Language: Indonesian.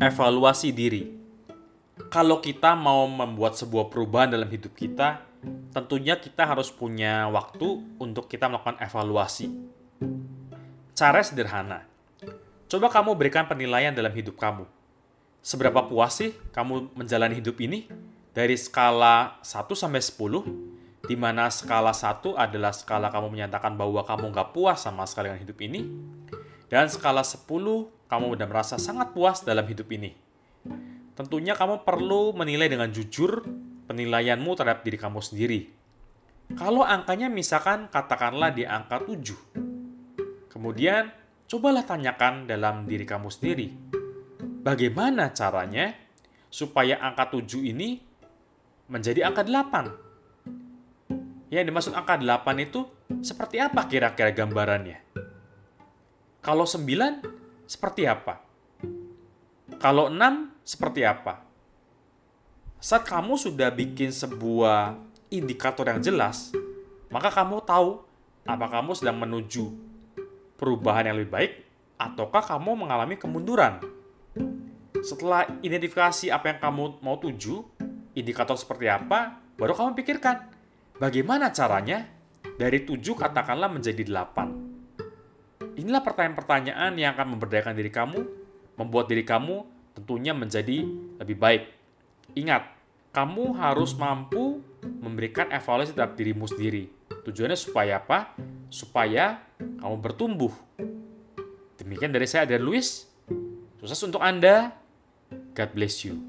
Evaluasi diri. Kalau kita mau membuat sebuah perubahan dalam hidup kita, tentunya kita harus punya waktu untuk kita melakukan evaluasi. Cara sederhana. Coba kamu berikan penilaian dalam hidup kamu. Seberapa puas sih kamu menjalani hidup ini? Dari skala 1 sampai 10, di mana skala 1 adalah skala kamu menyatakan bahwa kamu nggak puas sama sekali dengan hidup ini, dan skala 10, kamu sudah merasa sangat puas dalam hidup ini. Tentunya kamu perlu menilai dengan jujur penilaianmu terhadap diri kamu sendiri. Kalau angkanya misalkan katakanlah di angka 7. Kemudian, cobalah tanyakan dalam diri kamu sendiri. Bagaimana caranya supaya angka 7 ini menjadi angka 8? Yang dimaksud angka 8 itu seperti apa kira-kira gambarannya? Kalau 9, seperti apa? Kalau 6, seperti apa? Saat kamu sudah bikin sebuah indikator yang jelas, maka kamu tahu apakah kamu sedang menuju perubahan yang lebih baik ataukah kamu mengalami kemunduran. Setelah identifikasi apa yang kamu mau tuju, indikator seperti apa, baru kamu pikirkan bagaimana caranya dari 7 katakanlah menjadi 8. Inilah pertanyaan-pertanyaan yang akan memberdayakan diri kamu, membuat diri kamu tentunya menjadi lebih baik. Ingat, kamu harus mampu memberikan evaluasi terhadap dirimu sendiri. Tujuannya supaya apa? Supaya kamu bertumbuh. Demikian dari saya, Adrian Luis. Sukses untuk Anda. God bless you.